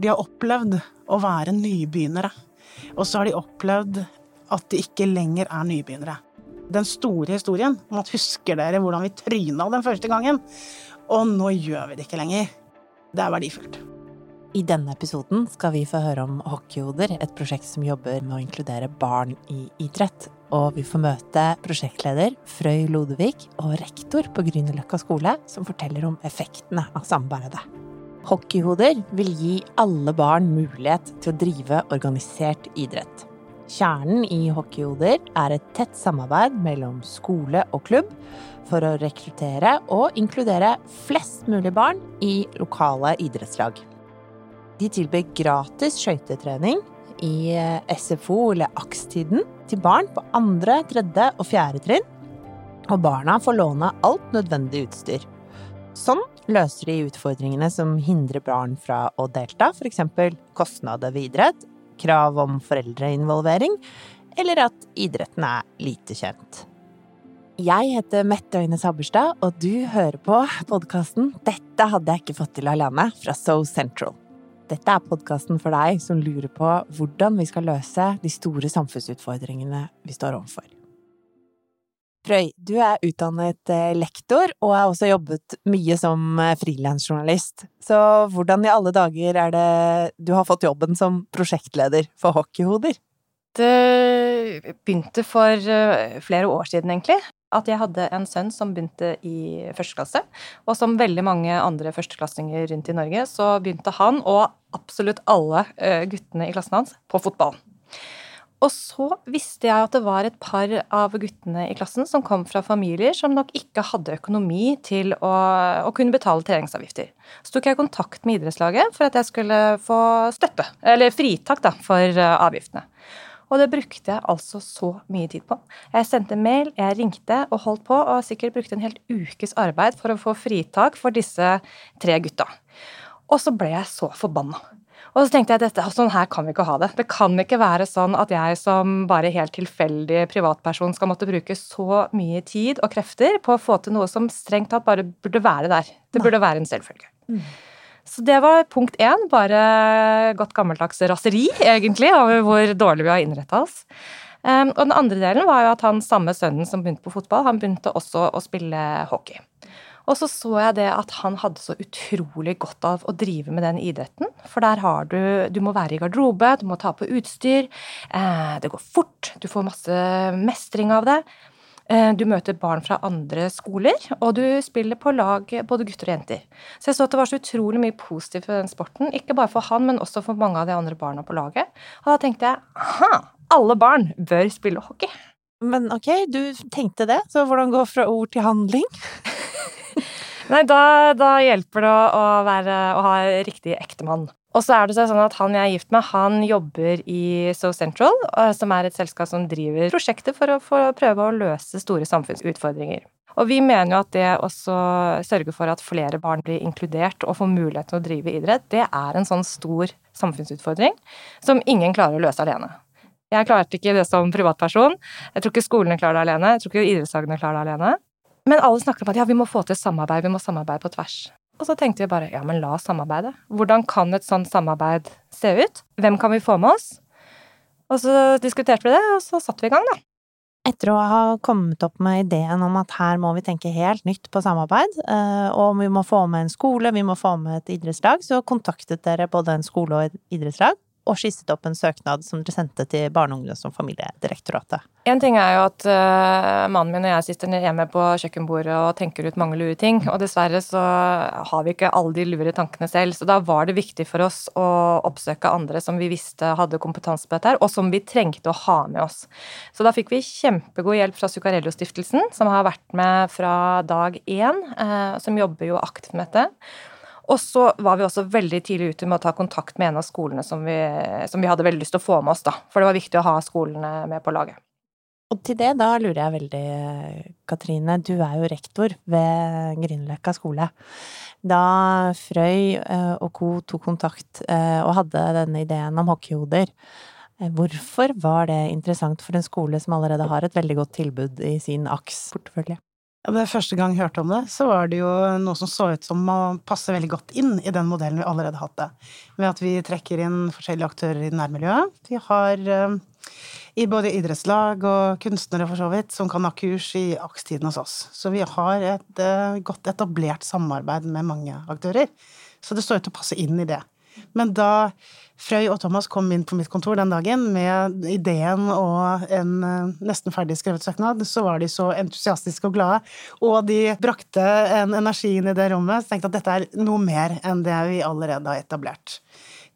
De har opplevd å være nybegynnere. Og så har de opplevd at de ikke lenger er nybegynnere. Den store historien om at husker dere hvordan vi tryna den første gangen? Og nå gjør vi det ikke lenger. Det er verdifullt. I denne episoden skal vi få høre om Hockeyhoder, et prosjekt som jobber med å inkludere barn i idrett. Og vi får møte prosjektleder Frøy Lodevik og rektor på Grünerløkka skole, som forteller om effektene av samarbeidet. Hockeyhoder vil gi alle barn mulighet til å drive organisert idrett. Kjernen i Hockeyhoder er et tett samarbeid mellom skole og klubb for å rekruttere og inkludere flest mulig barn i lokale idrettslag. De tilbyr gratis skøytetrening i eh, SFO eller AKS-tiden til barn på andre, tredje og fjerde trinn. Og barna får låne alt nødvendig utstyr. Sånn løser de utfordringene som hindrer barn fra å delta, f.eks. kostnader ved idrett, krav om foreldreinvolvering, eller at idretten er lite kjent. Jeg heter Mette Øyne Sabberstad, og du hører på podkasten 'Dette hadde jeg ikke fått til alene' fra So Central. Dette er podkasten for deg som lurer på hvordan vi skal løse de store samfunnsutfordringene vi står overfor. Frøy, du er utdannet eh, lektor og har også jobbet mye som eh, frilansjournalist. Så hvordan i alle dager er det du har fått jobben som prosjektleder for Hockeyhoder? Det begynte for eh, flere år siden, egentlig at jeg hadde en sønn som begynte i første klasse. Og som veldig mange andre førsteklassinger rundt i Norge, så begynte han og absolutt alle guttene i klassen hans på fotball. Og så visste jeg at det var et par av guttene i klassen som kom fra familier som nok ikke hadde økonomi til å, å kunne betale treningsavgifter. Så tok jeg kontakt med idrettslaget for at jeg skulle få støtte, eller fritak da, for eh, avgiftene. Og det brukte jeg altså så mye tid på. Jeg sendte mail, jeg ringte og holdt på, og sikkert brukte en helt ukes arbeid for å få fritak for disse tre gutta. Og så ble jeg så forbanna. Og så tenkte jeg dette, sånn her kan vi ikke ha det. Det kan ikke være sånn at jeg som bare helt tilfeldig privatperson skal måtte bruke så mye tid og krefter på å få til noe som strengt tatt bare burde være der. Det burde være en selvfølge. Mm. Så det var punkt én. Bare godt gammeldags raseri, egentlig, over hvor dårlig vi har innretta oss. Um, og den andre delen var jo at han samme sønnen som begynte på fotball, han begynte også å spille hockey. Og så så jeg det at han hadde så utrolig godt av å drive med den idretten. For der har du Du må være i garderobe, du må ta på utstyr. Eh, det går fort, du får masse mestring av det. Eh, du møter barn fra andre skoler, og du spiller på lag både gutter og jenter. Så jeg så at det var så utrolig mye positivt for den sporten. Ikke bare for han, men også for mange av de andre barna på laget. Og da tenkte jeg aha, alle barn bør spille hockey. Men ok, du tenkte det, så hvordan gå fra ord til handling? Nei, da, da, hjelper det å, være, å ha riktig ektemann. Og så er det sånn at Han jeg er gift med, han jobber i So Central, eh, som er et selskap som driver prosjekter for å, for prøve å løse store samfunnsutfordringer. Og vi mener jo at det å sørge for at flere barn blir inkludert og får mulighet til å drive idrett, det er en sånn stor samfunnsutfordring som ingen klarer å løse alene. Jeg klarte ikke det som privatperson. Jeg tror ikke skolene klarer det alene. Jeg tror ikke idrettslagene klarer det alene. Men alle snakker om at ja, vi må få til samarbeid, vi må samarbeide på tvers. Og så tenkte vi bare ja, men la oss samarbeide. Hvordan kan et sånt samarbeid se ut? Hvem kan vi få med oss? Og så diskuterte vi det, og så satte vi i gang, da. Etter å ha kommet opp med ideen om at her må vi tenke helt nytt på samarbeid, og og vi må få med en skole, vi må få med et idrettslag, så kontaktet dere både en skole og et idrettslag og skisset opp en søknad som dere sendte til Barne-, ungdoms- og familiedirektoratet. En ting er jo at uh, mannen min og jeg sitter hjemme på kjøkkenbordet og tenker ut mange lure ting, og dessverre så har vi ikke alle de lure tankene selv, så da var det viktig for oss å oppsøke andre som vi visste hadde kompetanse på dette her, og som vi trengte å ha med oss. Så da fikk vi kjempegod hjelp fra Zuccarello-stiftelsen, som har vært med fra dag én, uh, som jobber jo aktivt med dette. Og så var vi også veldig tidlig ute med å ta kontakt med en av skolene som vi, som vi hadde veldig lyst til å få med oss, da. For det var viktig å ha skolene med på laget. Og til det, da lurer jeg veldig, Katrine, du er jo rektor ved Grünerløkka skole. Da Frøy eh, og co. tok kontakt eh, og hadde denne ideen om hockeyhoder, eh, hvorfor var det interessant for en skole som allerede har et veldig godt tilbud i sin AKS-portefølje? Ja, det første gang jeg hørte om det, så var det jo noe som så ut som å passe veldig godt inn i den modellen vi allerede hadde. Ved at vi trekker inn forskjellige aktører i nærmiljøet. Vi har eh, i både idrettslag og kunstnere, for så vidt, som kan ha kurs i AKS-tiden hos oss. Så vi har et eh, godt etablert samarbeid med mange aktører. Så det står ut til å passe inn i det. Men da Frøy og Thomas kom inn på mitt kontor den dagen med ideen og en eh, nesten ferdig skrevet søknad, så var de så entusiastiske og glade, og de brakte en energi inn i det rommet, så tenkte jeg at dette er noe mer enn det vi allerede har etablert.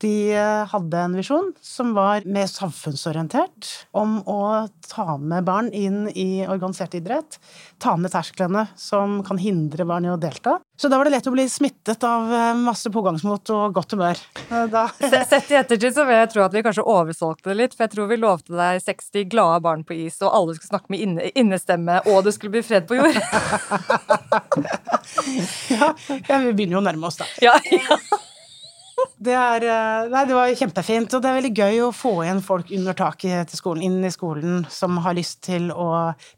De eh, hadde en visjon som var mer samfunnsorientert, om å ta med barn inn i organisert idrett. Ta ned tersklene som kan hindre barn i å delta. Så da var det lett å bli smittet av eh, masse pågangsmot og godt humør. Da. Sett i ettertid så vil jeg tro at vi kanskje oversolgte det litt, for jeg tror vi lovte deg 60 glade barn på is, og alle skulle snakke med inne, innestemme, og det skulle bli fred på jord. ja, ja, vi begynner jo å nærme oss, da. Ja, ja. Det, er, eh, nei, det var kjempefint, og det er veldig gøy å få igjen folk under taket til skolen, inn i skolen, som har lyst til å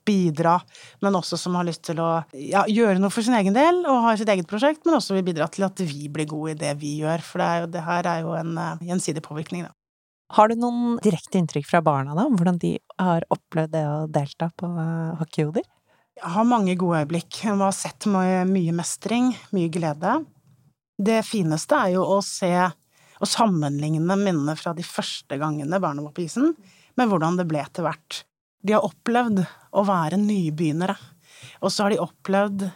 bidra, men også som har lyst til å ja, gjøre noe for sin egen del og har sitt eget prosjekt, men også vil bidra til at vi blir gode i det vi gjør, for det, jo, det her er jo en uh, gjensidig påvirkning, da. Har du noen direkte inntrykk fra barna da, om hvordan de har opplevd det å delta på uh, hockeyhoder? Jeg har mange gode øyeblikk. Jeg har sett mye mestring, mye glede. Det fineste er jo å se og sammenligne minnene fra de første gangene barna var på isen, med hvordan det ble etter hvert. De har opplevd å være nybegynnere, og så har de opplevd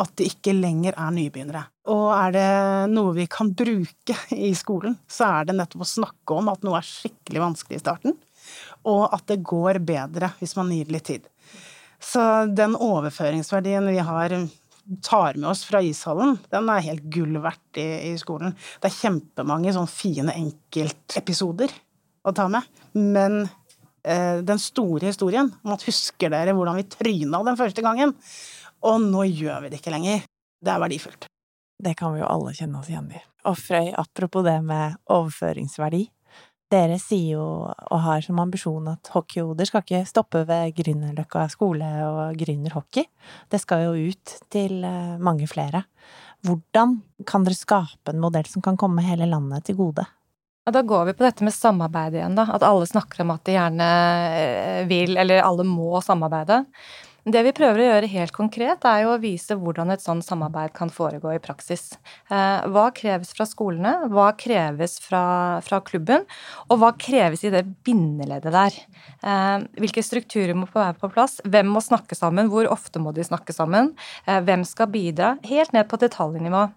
at de ikke lenger er nybegynnere. Og er det noe vi kan bruke i skolen, så er det nettopp å snakke om at noe er skikkelig vanskelig i starten, og at det går bedre hvis man gir litt tid. Så den overføringsverdien vi har tar med oss fra ishallen, den er helt gull verdt i, i skolen. Det er kjempemange sånn fine enkeltepisoder å ta med, men eh, den store historien om at husker dere hvordan vi tryna den første gangen, og nå gjør vi det ikke lenger, det er verdifullt. Det kan vi jo alle kjenne oss igjen i. Og Frøy, apropos det med overføringsverdi, dere sier jo og har som ambisjon at hockeyhoder skal ikke stoppe ved Grünerløkka skole og Grüner hockey. Det skal jo ut til eh, mange flere. Hvordan kan dere skape en modell som kan komme hele landet til gode? Ja, da går vi på dette med samarbeid igjen, da. At alle snakker om at de gjerne eh, vil, eller alle må samarbeide. Det vi prøver å gjøre helt konkret, er jo å vise hvordan et sånt samarbeid kan foregå i praksis. Eh, hva kreves fra skolene, hva kreves fra, fra klubben, og hva kreves i det bindeleddet der. Eh, hvilke strukturer må være på plass, hvem må snakke sammen, hvor ofte må de snakke sammen, eh, hvem skal bidra, helt ned på detaljnivå.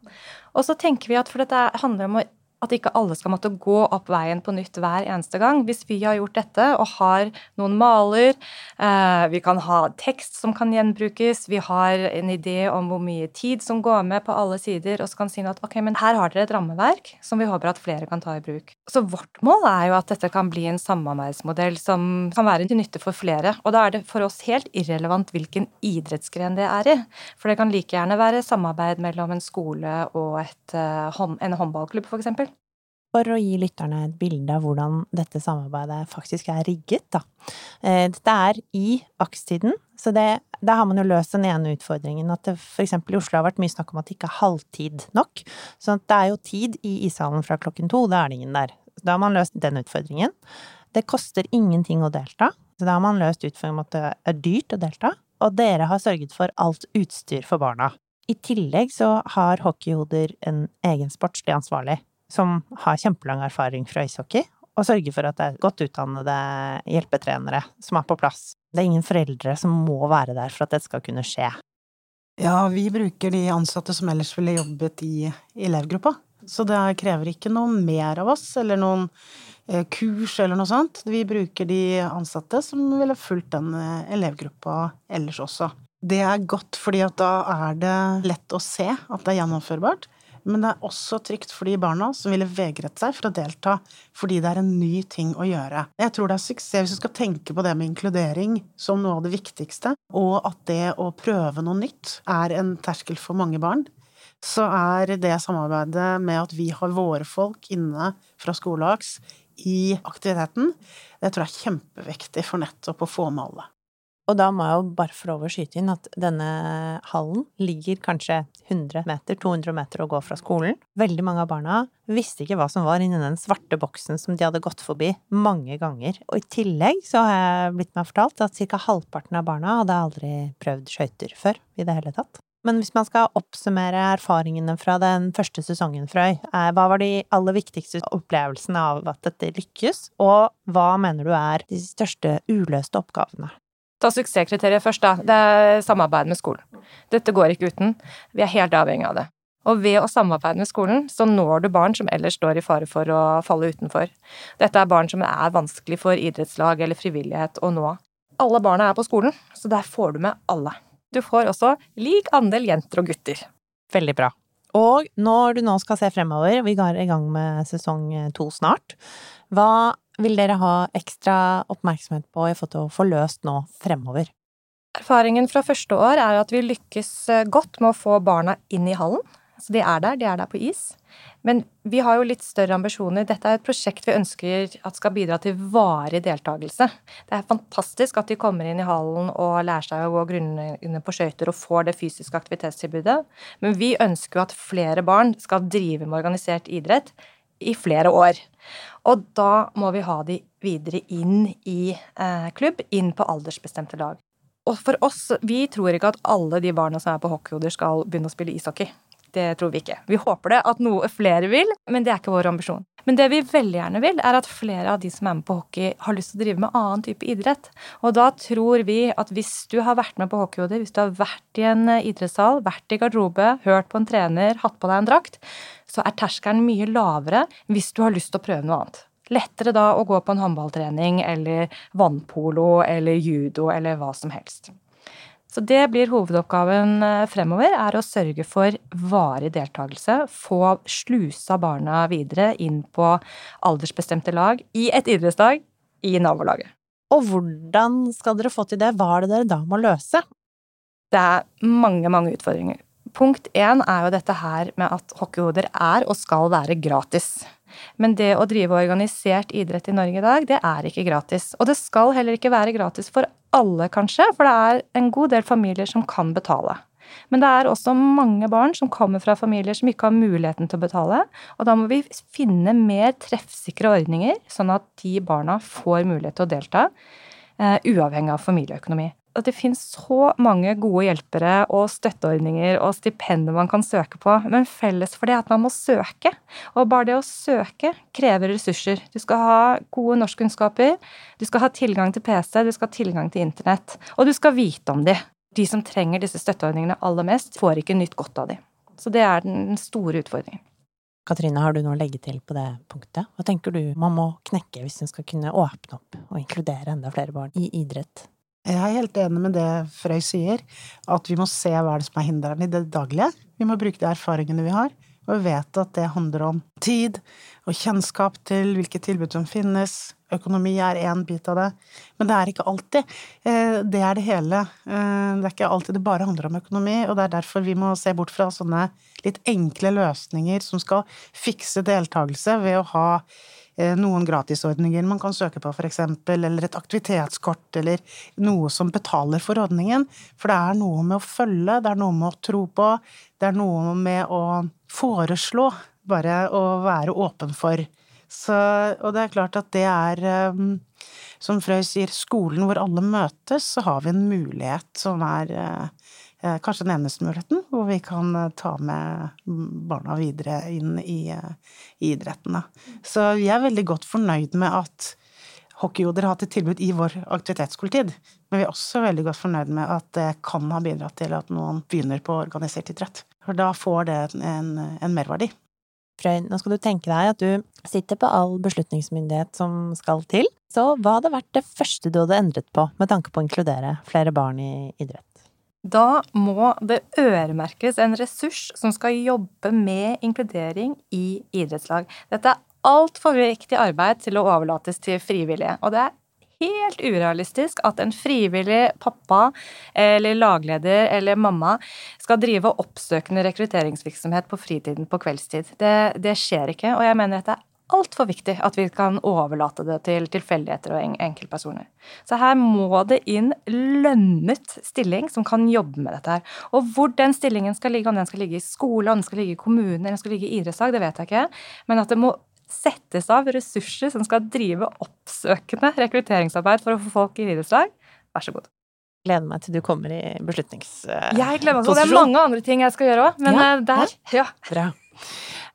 Og så tenker vi at for dette handler om å at ikke alle skal måtte gå opp veien på nytt hver eneste gang. Hvis vi har gjort dette og har noen maler, eh, vi kan ha tekst som kan gjenbrukes, vi har en idé om hvor mye tid som går med på alle sider, og så kan si at ok, men her har dere et rammeverk som vi håper at flere kan ta i bruk. Så vårt mål er jo at dette kan bli en samarbeidsmodell som kan være til nytte for flere. Og da er det for oss helt irrelevant hvilken idrettsgren det er i. For det kan like gjerne være samarbeid mellom en skole og et, eh, en håndballklubb, f.eks for å gi lytterne et bilde av hvordan dette samarbeidet faktisk er rigget, da. Eh, dette er i akstiden, så det, der har man jo løst den ene utfordringen at det eksempel i Oslo har vært mye snakk om at det ikke er halvtid nok. Så det er jo tid i ishallen fra klokken to, da er det ingen der. Da har man løst den utfordringen. Det koster ingenting å delta, så da har man løst utfordringen med at det er dyrt å delta. Og dere har sørget for alt utstyr for barna. I tillegg så har hockeyhoder en egen sportslig ansvarlig som har kjempelang erfaring fra ishockey, og sørger for at det er godt utdannede hjelpetrenere som er på plass. Det er ingen foreldre som må være der for at dette skal kunne skje. Ja, vi bruker de ansatte som ellers ville jobbet i elevgruppa. Så det krever ikke noe mer av oss, eller noen eh, kurs eller noe sånt. Vi bruker de ansatte som ville fulgt den eh, elevgruppa ellers også. Det er godt, fordi at da er det lett å se at det er gjennomførbart. Men det er også trygt for de barna som ville vegret seg for å delta fordi det er en ny ting å gjøre. Jeg tror det er suksess hvis du skal tenke på det med inkludering som noe av det viktigste, og at det å prøve noe nytt er en terskel for mange barn. Så er det samarbeidet med at vi har våre folk inne fra skoleaks i aktiviteten, det tror jeg er kjempeviktig for nettopp å få med alle. Og da må jeg jo bare få lov å skyte inn at denne hallen ligger kanskje 100 meter, 200 meter å gå fra skolen. Veldig mange av barna visste ikke hva som var inni den svarte boksen som de hadde gått forbi mange ganger. Og i tillegg så har jeg blitt meg fortalt at ca. halvparten av barna hadde aldri prøvd skøyter før i det hele tatt. Men hvis man skal oppsummere erfaringene fra den første sesongen, Frøy, eh, hva var de aller viktigste opplevelsene av at dette lykkes, og hva mener du er de største uløste oppgavene? Ta suksesskriteriet først, da. Det er samarbeid med skolen. Dette går ikke uten. Vi er helt avhengig av det. Og ved å samarbeide med skolen, så når du barn som ellers står i fare for å falle utenfor. Dette er barn som er vanskelig for idrettslag eller frivillighet å nå. Alle barna er på skolen, så der får du med alle. Du får også lik andel jenter og gutter. Veldig bra. Og når du nå skal se fremover, vi går i gang med sesong to snart, hva vil dere ha ekstra oppmerksomhet på i forhold til å få løst nå fremover? Erfaringen fra første år er at vi lykkes eh, godt med å få barna inn i hallen. Så de er der, de er der på is. Men vi har jo litt større ambisjoner. Dette er et prosjekt vi ønsker at skal bidra til varig deltakelse. Det er fantastisk at de kommer inn i hallen og lærer seg å gå grunnleggende på skøyter og får det fysiske aktivitetstilbudet. Men vi ønsker jo at flere barn skal drive med organisert idrett i flere år. Og da må vi ha de videre inn i eh, klubb, inn på aldersbestemte lag. Og for oss, vi tror ikke at alle de barna som er på hockeyhoder skal begynne å spille ishockey. Det tror vi ikke. Vi håper det at noe flere vil, men det er ikke vår ambisjon. Men det vi veldig gjerne vil, er at flere av de som er med på hockey, har lyst til å drive med annen type idrett. Og da tror vi at hvis du har vært med på hockeyhoder, hvis du har vært i en idrettssal, vært i garderobe, hørt på en trener, hatt på deg en drakt, så er terskelen mye lavere hvis du har lyst til å prøve noe annet. Lettere da å gå på en håndballtrening eller vannpolo eller judo eller hva som helst. Så det blir hovedoppgaven eh, fremover, er å sørge for varig deltakelse. Få slusa barna videre inn på aldersbestemte lag i et idrettslag i nabolaget. Og hvordan skal dere få til det? Hva er det dere da må løse? Det er mange, mange utfordringer. Punkt én er jo dette her med at hockeyhoder er og skal være gratis. Men det å drive organisert idrett i Norge i dag, det er ikke gratis. Og det skal heller ikke være gratis for alle, kanskje, for det er en god del familier som kan betale. Men det er også mange barn som kommer fra familier som ikke har muligheten til å betale. Og da må vi finne mer treffsikre ordninger, sånn at de barna får mulighet til å delta, uh, uavhengig av familieøkonomi at det finnes så mange gode hjelpere og støtteordninger og stipender man kan søke på, men felles for det er at man må søke. Og bare det å søke krever ressurser. Du skal ha gode norskkunnskaper, du skal ha tilgang til PC, du skal ha tilgang til internett, og du skal vite om de. De som trenger disse støtteordningene aller mest, får ikke nytt godt av de. Så det er den store utfordringen. Katrine, har du noe å legge til på det punktet? Hva tenker du man må knekke hvis en skal kunne åpne opp og inkludere enda flere barn i idrett? Jeg er helt enig med det Frøy sier, at vi må se hva er det som er hindrene i det daglige. Vi må bruke de erfaringene vi har, og vi vet at det handler om tid og kjennskap til hvilke tilbud som finnes. Økonomi er én bit av det, men det er ikke alltid. Eh, det er det hele. Eh, det er ikke alltid det bare handler om økonomi, og det er derfor vi må se bort fra sånne litt enkle løsninger som skal fikse deltakelse ved å ha noen gratisordninger man kan søke på, f.eks., eller et aktivitetskort, eller noe som betaler for ordningen. For det er noe med å følge, det er noe med å tro på, det er noe med å foreslå, bare å være åpen for. Så, og det er klart at det er eh, Som Frøy sier, skolen hvor alle møtes, så har vi en mulighet som er eh, Eh, kanskje den eneste muligheten, hvor vi kan eh, ta med barna videre inn i, eh, i idretten. Så vi er veldig godt fornøyd med at hockeyhoder har hatt et tilbud i vår aktivitetsskoletid. Men vi er også veldig godt fornøyd med at det kan ha bidratt til at noen begynner på organisert idrett. For da får det en, en merverdi. Frøy, nå skal du tenke deg at du sitter på all beslutningsmyndighet som skal til. Så hva hadde vært det første du hadde endret på med tanke på å inkludere flere barn i idrett? Da må det øremerkes en ressurs som skal jobbe med inkludering i idrettslag. Dette er altfor viktig arbeid til å overlates til frivillige. Og det er helt urealistisk at en frivillig pappa eller lagleder eller mamma skal drive oppsøkende rekrutteringsvirksomhet på fritiden på kveldstid. Det, det skjer ikke, og jeg mener at det er altfor viktig at vi kan overlate det til tilfeldigheter og en enkeltpersoner. Så her må det inn lønnet stilling som kan jobbe med dette her. Og hvor den stillingen skal ligge, om den skal ligge i skole, om den skal ligge i kommune, eller om den skal ligge i idrettslag, det vet jeg ikke. Men at det må settes av ressurser som skal drive oppsøkende rekrutteringsarbeid for å få folk i idrettslag, vær så god. Gleder meg til du kommer i beslutningsposisjon. Jeg gleder meg til Det er mange andre ting jeg skal gjøre òg, men Ja, eh, der, ja. Bra.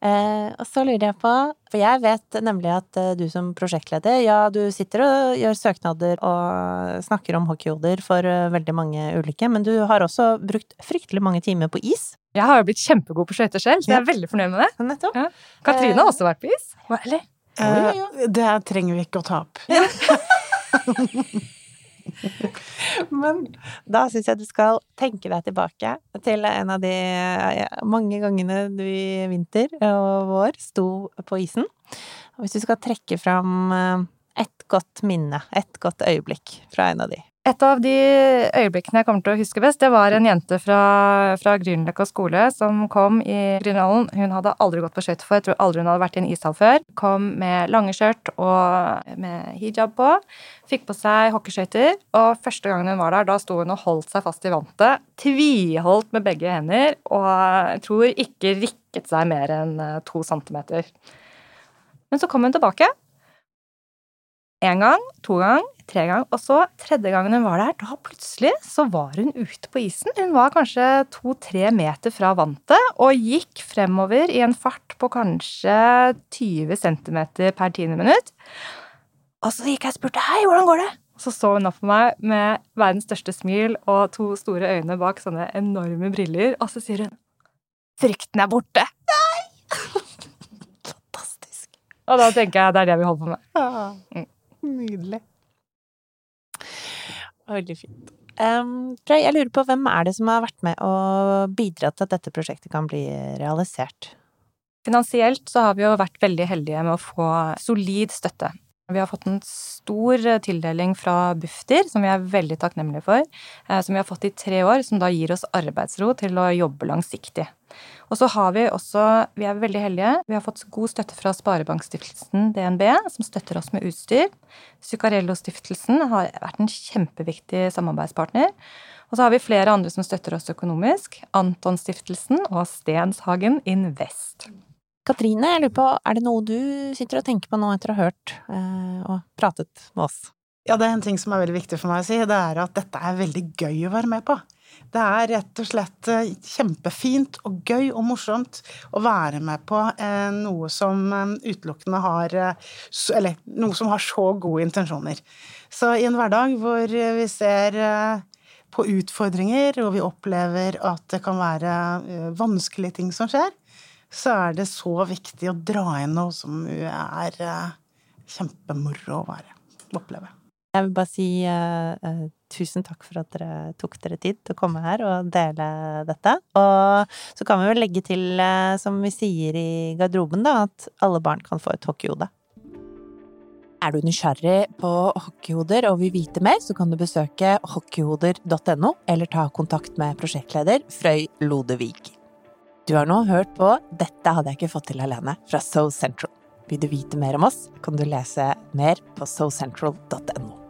Eh, og så lurer jeg på, for jeg vet nemlig at eh, du som prosjektleder, ja, du sitter og gjør søknader og snakker om hockeyhoder for eh, veldig mange ulike, men du har også brukt fryktelig mange timer på is. Jeg har jo blitt kjempegod på skøyter selv, så jeg er veldig fornøyd med det. Nettopp. Ja. Katrine har også vært på is. Hva- Eller? Eh, Det trenger vi ikke å ta opp. Men da syns jeg du skal tenke deg tilbake til en av de mange gangene du i vinter og vår sto på isen. Hvis du skal trekke fram eh, ett godt minne, ett godt øyeblikk fra en av de. Et av de øyeblikkene jeg kommer til å huske best, det var en jente fra, fra Grünerløkka skole som kom i Grünerhallen. Hun hadde aldri gått på skøyter før, jeg tror aldri hun hadde vært i en ishall før. Kom med lange skjørt og med hijab på. Fikk på seg hockeyskøyter, og første gangen hun var der, da sto hun og holdt seg fast i vantet. Tviholdt med begge hender, og jeg tror ikke rikket seg mer enn eh, to centimeter. Men så kom hun tilbake. En gang, to gang, tre gang, og så tredje gangen hun var der, da plutselig så var hun ute på isen. Hun var kanskje to-tre meter fra vantet og gikk fremover i en fart på kanskje 20 cm per tiende minutt. Og så gikk jeg og spurte hei, hvordan går det? Og så så hun opp på meg med verdens største smil og to store øyne bak sånne enorme briller, og så sier hun frykten er borte. Nei! Fantastisk. Og da tenker jeg det er det vi holder på med. Ah, nydelig. Veldig fint. Um, jeg lurer på hvem er det som har vært med og bidratt til at dette prosjektet kan bli realisert? Finansielt så har vi jo vært veldig heldige med å få solid støtte. Vi har fått en stor tildeling fra Bufdir, som vi er veldig takknemlige for. eh, Som vi har fått i tre år, som da gir oss arbeidsro til å jobbe langsiktig. Og så har vi også, vi er veldig heldige, vi har fått god støtte fra Sparebankstiftelsen DNB, som støtter oss med utstyr. Zuccarello-stiftelsen har vært en kjempeviktig samarbeidspartner. Og så har vi flere andre som støtter oss økonomisk. Anton-stiftelsen og Stenshagen Invest. Katrine, jeg lurer på, er det noe du sitter og tenker på nå etter å ha hørt eh, og pratet med oss? Ja, det er en ting som er veldig viktig for meg å si, det er at dette er veldig gøy å være med på. Det er rett og slett eh, kjempefint og gøy og morsomt å være med på eh, noe som eh, utelukkende har Eller noe som har så gode intensjoner. Så i en hverdag hvor vi ser på utfordringer, og vi opplever at det kan være vanskelige ting som skjer, så er det så viktig å dra inn noe som er eh, kjempemoro å være, oppleve. Jeg vil bare si uh, uh, tusen takk for at dere tok dere tid til å komme her og dele dette. Og så kan vi vel legge til, uh, som vi sier i garderoben, da, at alle barn kan få et hockeyhode. Er du nysgjerrig på hockeyhoder og vil vite mer, så kan du besøke hockeyhoder.no, eller ta kontakt med prosjektleder Frøy Lodevig. Du har nå hørt på Dette hadde jeg ikke fått til alene fra So Central. Vil du vite mer om oss, kan du lese mer på socentral.no.